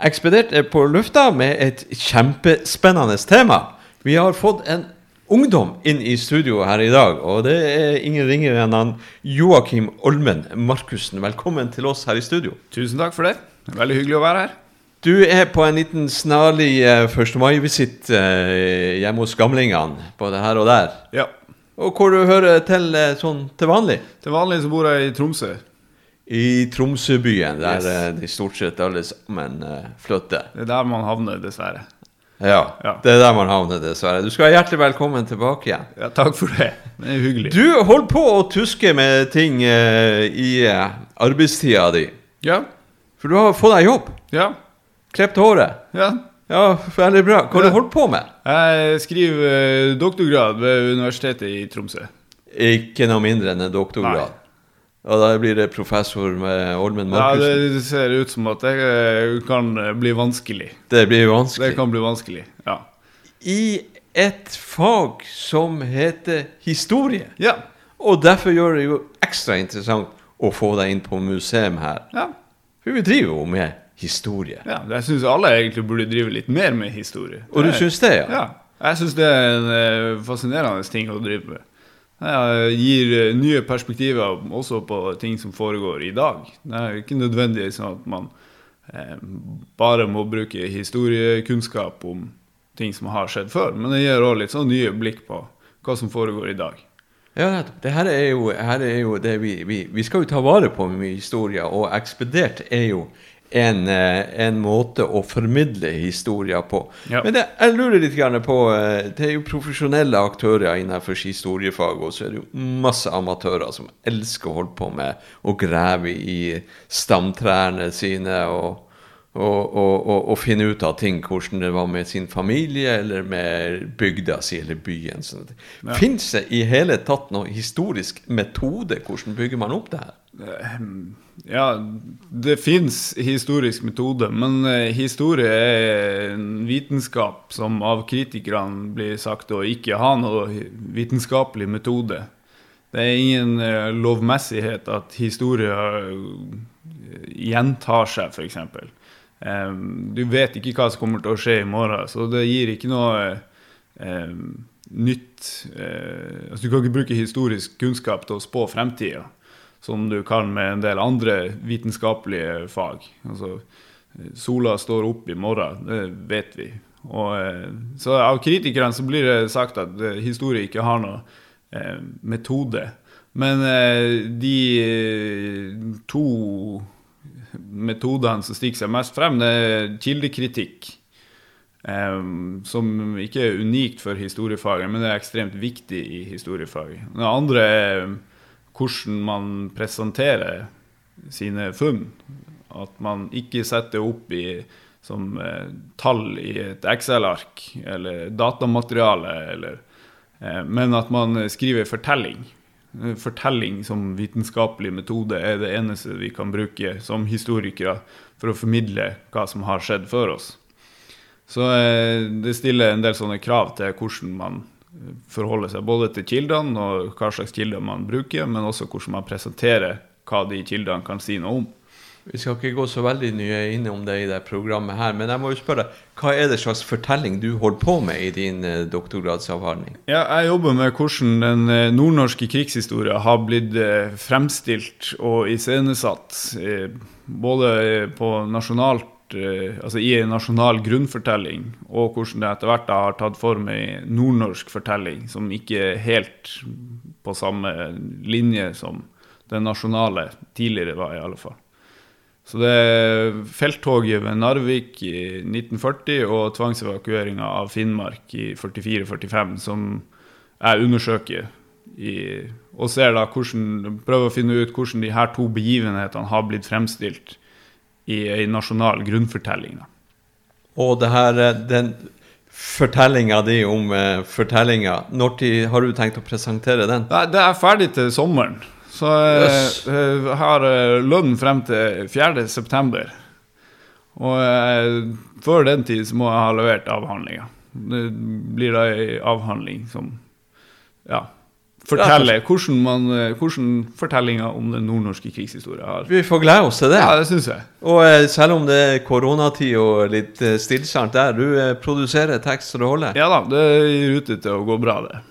Ekspedert er på lufta med et kjempespennende tema. Vi har fått en ungdom inn i studio her i dag, og det er ingen ringere enn han Joakim Olmen Markussen. Velkommen til oss her i studio. Tusen takk for det. Veldig hyggelig å være her. Du er på en liten snarlig eh, 1. mai-visitt eh, hjemme hos gamlingene både her og der. Ja. Og hvor du hører til eh, sånn til vanlig? Til vanlig så bor jeg i Tromsø. I Tromsøbyen, der Yes. eh, de stort sett alle sammen eh, flytter. Det er der man havner, dessverre. Ja, Ja. det er der man havner, dessverre. Du skal være hjertelig velkommen tilbake igjen. Ja, takk for det. Det er hyggelig. Du holder på å tuske med ting eh, i eh, arbeidstida di. Ja. For du har fått deg jobb. Ja. Klept håret. Ja. Ja, veldig bra. Hva har du holdt på med? Jeg skriver eh, doktorgrad ved Universitetet i Tromsø. Ikke noe mindre enn en doktorgrad. Og da blir det professor med Olmen Ja, det ser ut som at det eh, kan eh, bli vanskelig. Det blir vanskelig? Det kan bli vanskelig, ja. I et fag som heter historie. Ja. Og derfor gjør det jo ekstra interessant å få deg inn på museum her. Ja. For vi driver jo med historie. ja. Jeg syns alle egentlig burde drive litt mer med historie. Og du syns det, ja? Ja. Jeg syns det er en eh, fascinerende ting å drive med. Det gir eh, nye perspektiver også på ting som foregår i dag. Det er ikke nødvendig sånn at man eh, bare må bruke historiekunnskap om ting som har skjedd før, men det gir òg litt sånn nye blikk på hva som foregår i dag. Ja. Det her er jo, her er jo det vi, vi, vi skal jo ta vare på mye historier, og ekspedert er jo en, eh, en måte å formidle historier på. Ja. Men det, jeg lurer litt gjerne på eh, Det er jo profesjonelle aktører innenfor historiefag, og så er det jo masse amatører som elsker å holde på med å grave i stamtrærne sine og, og, og, og, finne ut av ting, hvordan det var med sin familie, eller med bygda si, eller byen. Sånn. Ja. Fins det i hele tatt noe historisk metode? Hvordan bygger man opp det her? Ja, det fins historisk metode, men eh, historie er en vitenskap som av kritikerne blir sagt å ikke ha noe vitenskapelig metode. Det er ingen eh, lovmessighet at historie eh, gjentar seg, f.eks. Du vet ikke hva som kommer til å skje i morgen, så det gir ikke noe eh, nytt eh, altså Du kan ikke bruke historisk kunnskap til å spå fremtida som du kan med en del andre vitenskapelige fag. Altså, sola står opp i morgen, det vet vi. Og, eh, så av kritikerne så blir det sagt at eh, historie ikke har noe eh, metode. Men de to metodene som stikker seg mest frem, det er kildekritikk. Eh, som ikke er unikt for historiefaget, men det er ekstremt viktig i historiefaget. Det andre er hvordan man presenterer sine funn. At man ikke setter opp i, som eh, tall i et Excel-ark eller datamateriale, eller, eh, men at man skriver fortelling. Eh, Fortelling som vitenskapelig metode er det eneste vi kan bruke som historikere for å formidle hva som har skjedd før oss. Så eh, det stiller en del sånne krav til hvordan man eh, forholder seg både til kildene og hva slags kilder man bruker, men også hvordan man presenterer hva de kildene kan si noe om. Vi skal ikke gå så veldig nye innom det i det programmet her, men jeg må jo spørre, hva er det slags fortelling du holder på med i din eh, doktorgradsavhandling? Ja, jeg jobber med hvordan den eh, nordnorske krigshistoria har blitt eh, fremstilt og iscenesatt, både på nasjonalt altså i en nasjonal grunnfortelling, og hvordan det etter hvert har tatt form i nordnorsk fortelling, som ikke er helt på samme linje som den nasjonale tidligere var, i alle fall. Så det er felttoget ved Narvik i 1940 og tvangsevakueringa av Finnmark i 44-45 som jeg undersøker i, og ser da hvordan, prøver å finne ut hvordan de her to begivenhetene har blitt fremstilt i ei nasjonal grunnfortelling. Og det her, eh, den fortellinga di om uh, fortellinga, når har du tenkt å presentere den? Det er ferdig til sommeren. Så jeg Yes. eh, har eh, lønn frem til 4.9. Og eh, før den tid så må jeg ha levert avhandlinga. Det blir da ei avhandling som ja, forteller hvordan, man, eh, hvordan fortellinga om den nordnorske krigshistoria har. Vi får glede oss til det. Ja, det synes jeg. Og eh, selv om det er koronatid og litt eh, der, du eh, produserer tekst så det holder? Ja da, det er i rute til å gå bra, det.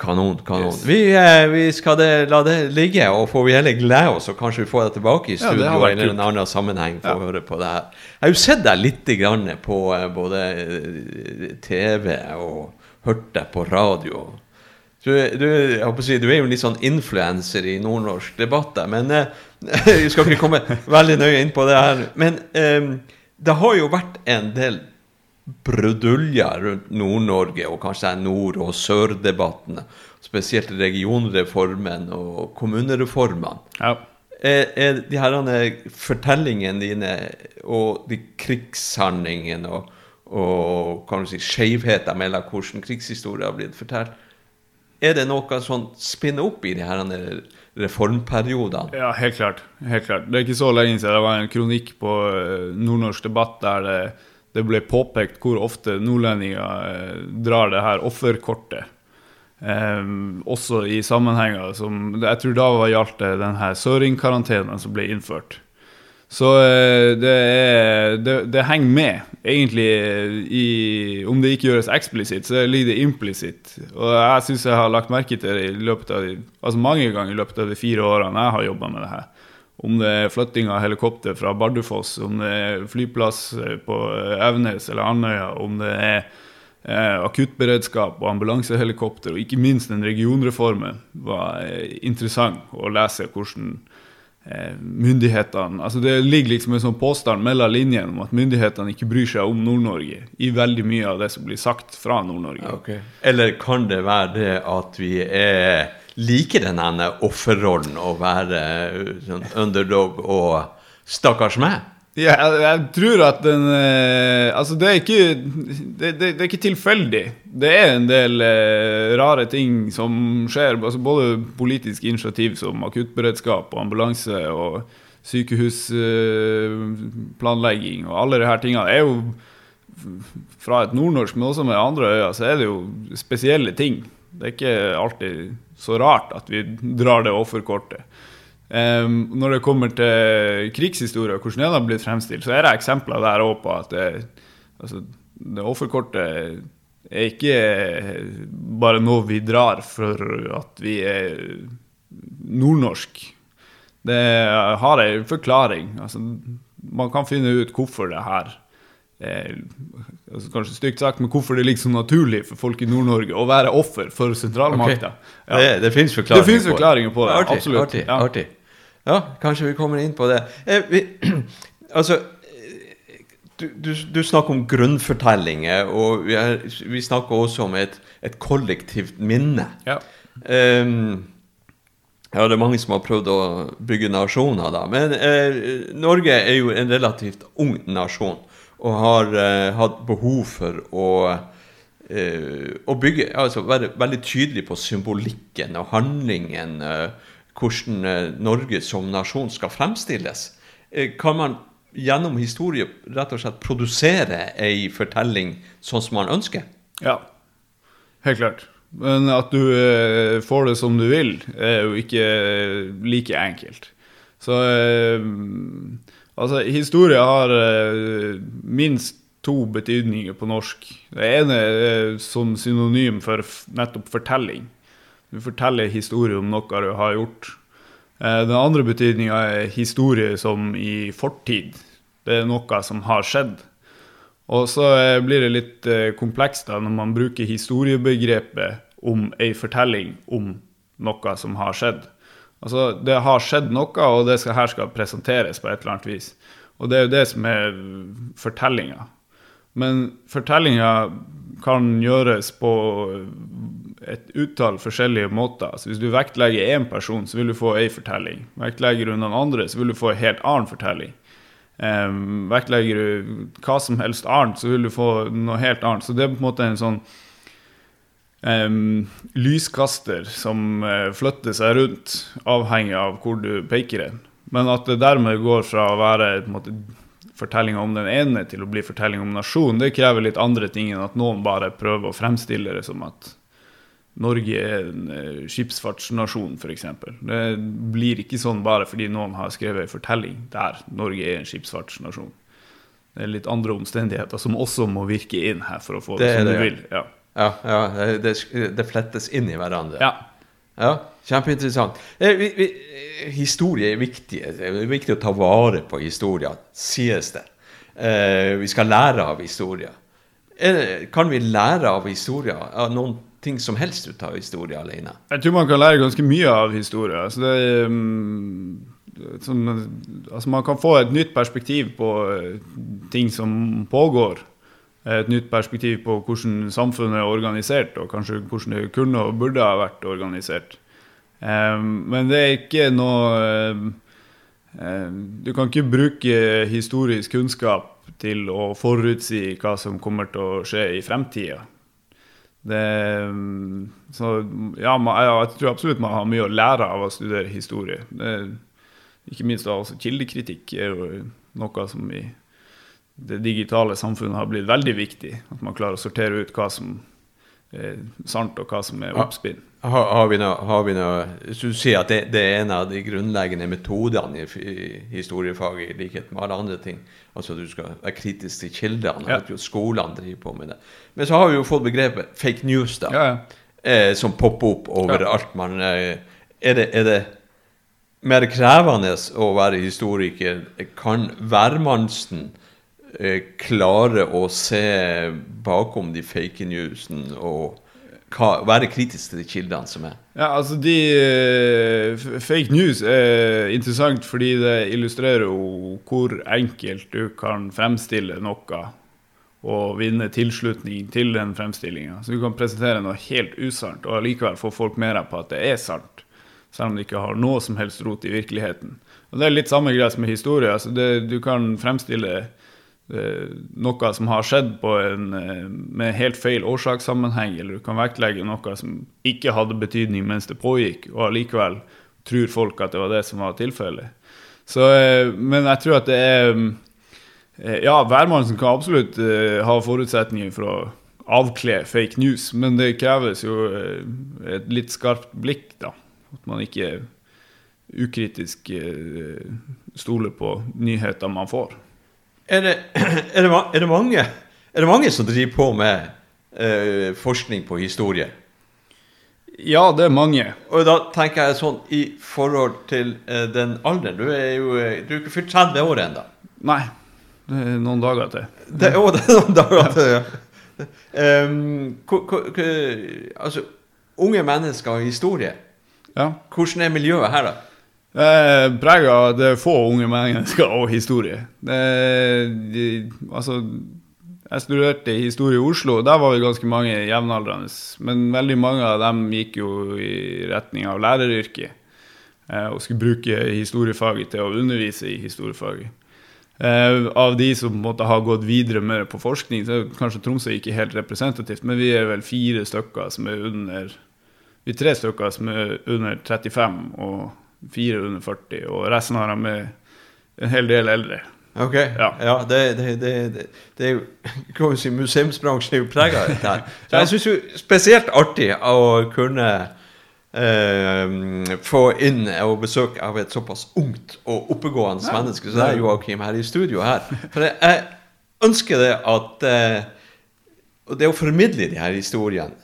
Kanon, kanon. Yes. Vi, eh, vi skal det, la det ligge, og får vi heller glede oss, og kanskje vi får deg tilbake i studio ja, eller eller en annen sammenheng for Ja. å høre på det her. Jeg har jo sett deg litt grann på eh, både eh, TV og hørt deg på radio. Du, du, si, du er jo litt sånn influenser i nordnorsk debatt, men eh, vi skal ikke komme veldig nøye inn på det her. Men eh, det har jo vært en del bruduljer rundt Nord-Norge, og kanskje nord- og sør-debattene. Spesielt regionreformen og kommunereformene. Ja. Er, er de her fortellingene dine og de krigshandlingene og, og kan du si, skjevheter mellom hvordan krigshistorie har blitt fortalt, er det noe sånn spinner opp i de her reformperiodene? Ja, helt klart. helt klart. Det er ikke så lenge siden det var en kronikk på eh, Nordnorsk debatt der det, det ble påpekt hvor ofte nordlendinger eh, drar det her offerkortet. Eh, også i sammenhenger som Jeg tror da gjaldt det den her søringkarantenen som ble innført. Så eh, det, er, det, det henger med, egentlig, i Om det ikke gjøres eksplisitt, så ligger det implisitt. Og jeg syns jeg har lagt merke til det i løpet av de, altså mange ganger i løpet av de fire årene jeg har jobba med det her. Om det er flytting av helikopter fra Bardufoss, om det er flyplass eh, på Evenes eller Andøya, om det er eh, akuttberedskap og ambulansehelikopter, og ikke minst den regionreformen, var eh, interessant å lese hvordan eh, myndighetene altså Det ligger liksom en sånn påstand mellom linjene om at myndighetene ikke bryr seg om Nord-Norge i veldig mye av det som blir sagt fra Nord-Norge. Eller kan det være det at vi er liker denne offerrollen å være uh, sånn underdog og stakkars meg? Ja, jeg, jeg tror at den eh, Altså, det er ikke det, det, det er ikke tilfeldig. Det er en del eh, rare ting som skjer. Altså både politisk initiativ som akuttberedskap og ambulanse og sykehusplanlegging og alle disse tingene er jo fra et nordnorsk, men også med andre øyne, så er det jo spesielle ting. Det er ikke alltid så rart at vi drar det offerkortet. Um, når det kommer til krigshistorie og hvordan den har blitt fremstilt, så er det eksempler der òg på at det, altså, det offerkortet er ikke bare noe vi drar for at vi er nordnorsk. Det har en forklaring. Altså, man kan finne ut hvorfor det her er altså, Kanskje stygt sagt, men hvorfor det ligger så naturlig for folk i Nord-Norge å være offer for sentralmakta. Ja. Det, det fins forklaringer, forklaringer på det. Artig, absolutt. Artig, ja. artig. Ja, kanskje vi kommer inn på det. Eh, vi, altså du, du, du, snakker om grunnfortellinger, og vi, er, vi snakker også om et, et kollektivt minne. Ja. Um, ja, det er mange som har prøvd å bygge nasjoner, da. Men eh, Norge er jo en relativt ung nasjon og har eh, hatt behov for å, eh, å bygge Altså være veldig tydelig på symbolikken og handlingen. Eh, hvordan eh, Norge som nasjon skal fremstilles. Eh, kan man gjennom historie rett og slett produsere ei fortelling sånn som man ønsker? Ja, helt klart. Men at du eh, får det som du vil, er jo ikke like enkelt. Så altså, historie har uh, minst to betydninger på norsk. Det ene er som synonym for nettopp fortelling. Du forteller historie om noe du har gjort. Uh, den andre betydninga er historie som i fortid. Det er noe som har skjedd. Og så blir det litt komplekst da når man bruker historiebegrepet om ei fortelling om noe som har skjedd. Altså, det har skjedd noe, og det skal, her skal presenteres på et eller annet vis. Og det er jo det som er fortellinga. Men fortellinga kan gjøres på et utall forskjellige måter. Så hvis du vektlegger én person, så vil du få ei fortelling. Vektlegger du noen andre, så vil du få en helt annen fortelling. Um, vektlegger du hva som helst annet, så vil du få noe helt annet. Så det er på en måte en sånn um, lyskaster som uh, flytter seg rundt, avhengig av hvor du peker den. Men at det dermed går fra å være måte, fortellinga om den ene til å bli fortelling om nasjon, det krever litt andre ting enn at noen bare prøver å fremstille det som at Norge er en eh, skipsfartsnasjon, f.eks. Det blir ikke sånn bare fordi noen har skrevet en fortelling der Norge er en skipsfartsnasjon. Det er litt andre omstendigheter som også må virke inn her for å få det, Det som det, du vil. Ja. Ja, ja det, det, flettes inn i hverandre. ja. Ja, kjempeinteressant. Eh, vi, vi, historie er viktig. Det er viktig å ta vare på historien, sies det. Eh, vi skal lære av historier. Er kan vi lære av historien? Av noen ting som helst ut av historie alene? Jeg tror man kan lære ganske mye av historie. Altså det, er, mm, sånn, altså man kan få et nytt perspektiv på eh, ting som pågår. Et nytt perspektiv på hvordan samfunnet er organisert, og kanskje hvordan det kunne og burde ha vært organisert. Men det er ikke noe Du kan ikke bruke historisk kunnskap til å forutsi hva som kommer til å skje i fremtida. Så ja, jeg tror absolutt man har mye å lære av å studere historie. Det, ikke minst da også kildekritikk er jo noe som i det digitale samfunnet har blitt veldig viktig. At man klarer å sortere ut hva som er sant, og hva som er Ja. oppspinn. Har, har, vi noe, har vi noe Så du sier at det, det er en av de grunnleggende metodene i, i historiefaget, i likhet med alle andre ting. Altså du skal være kritisk til kildene. Ja. At jo skolene driver på med det. Men så har vi jo fått begrepet fake news, da. Ja, ja. eh, som popper opp overalt. Man, eh, er, det, er det mer krevende å være historiker? Kan hvermannsen klare å se bakom de fake newsene og hva, være kritisk til de kildene som er? Ja, altså de eh, Fake news er interessant fordi det illustrerer jo hvor enkelt du kan fremstille noe og vinne tilslutning til den fremstillinga. Så du kan presentere noe helt usant og allikevel få folk med deg på at det er sant. Selv om det ikke har noe som helst rot i virkeligheten. Og Det er litt samme greia med historie. Altså det, du kan fremstille eh, noe som har skjedd på en, eh, med helt feil årsakssammenheng, eller du kan vektlegge noe som ikke hadde betydning mens det pågikk, og allikevel tror folk at det var det som var tilfellet. Eh, men jeg tror at det er eh, Ja, værmannsen kan absolutt eh, ha forutsetninger for å avkle fake news, men det kreves jo eh, et litt skarpt blikk, da. At man ikke ukritisk eh, stoler på nyheter man får. Er det, er det, er det, mange, er det mange som driver på med eh, forskning på historie? Ja, det er mange. Og da tenker jeg sånn i forhold til eh, den alderen Du er jo eh, du er ikke fylt 30 år ennå. Nei, det er noen dager til. Det, å, det er noen dager til, ja. Hvor- altså, unge mennesker og historie. Ja. Hvordan er miljøet her, da? Er prega det er få unge mennesker og historie. Er- de, altså, jeg studerte historie i Oslo, der var vi ganske mange jevnaldrende. Men veldig mange av dem gikk jo i retning av læreryrket. eh, Og skulle bruke historiefaget til å undervise i historiefaget. Eh, av de som måtte ha gått videre mer på forskning, så er kanskje Tromsø ikke helt representativt, men vi er vel fire stykker som er under Vi er tre stykker som er under 35, og fire under 40, og resten har dem er en hel del eldre. Ok, Ja. det, det, det, det, det er jo kan si, Museumsbransjen er jo prega av dette. her. Så jeg syns jo spesielt artig å kunne eh, få inn og besøk av et såpass ungt og oppegående Ja. menneske som er Joakim her i studio her. For jeg, ønsker det at eh, det å formidle de her historiene,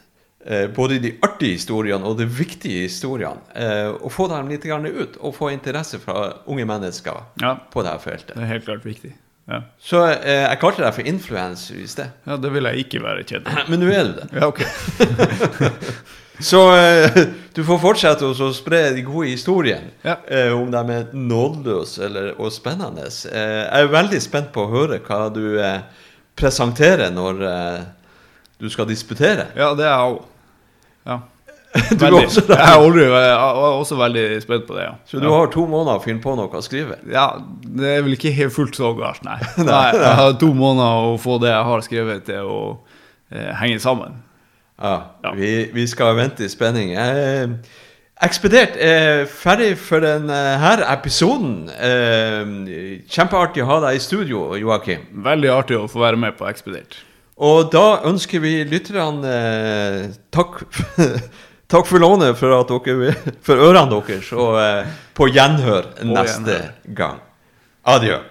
både de artige historiene og de viktige historiene, eh, og få dem litt ut, og få interesse fra unge mennesker Ja, på dette feltet. det er helt klart viktig. Ja, Så eh, jeg kalte deg for influenser i sted. ja det vil jeg ikke være kjent med. Men nå er du det. Ja, ok. Så eh, du får fortsette å spre de gode historiene. Ja. Eh, om de er nådeløse og spennende. Eh, jeg er veldig spent på å høre hva du eh, presenterer når eh, du skal disputere. Ja, det er jeg òg. Ja. Du Veldig. også Jeg er aldri, jeg er også veldig spent på det, ja. Så du ja. har to måneder å finne på noe å skrive. Ja, det er vel ikke helt fullt så galt, nei. nei. Jeg har to måneder å få det jeg har skrevet til å eh, henge sammen. Ja, Ja. Vi, vi skal vente i spenning. Jeg, Ekspedert er ferdig for denne episoden. Eh, kjempeartig å ha deg i studio, Joakim. Veldig artig å få være med på Ekspedert. Og da ønsker vi lytterne eh, takk, takk for lånet for, at dere, for ørene deres, og eh, på gjenhør neste gang. Adjø.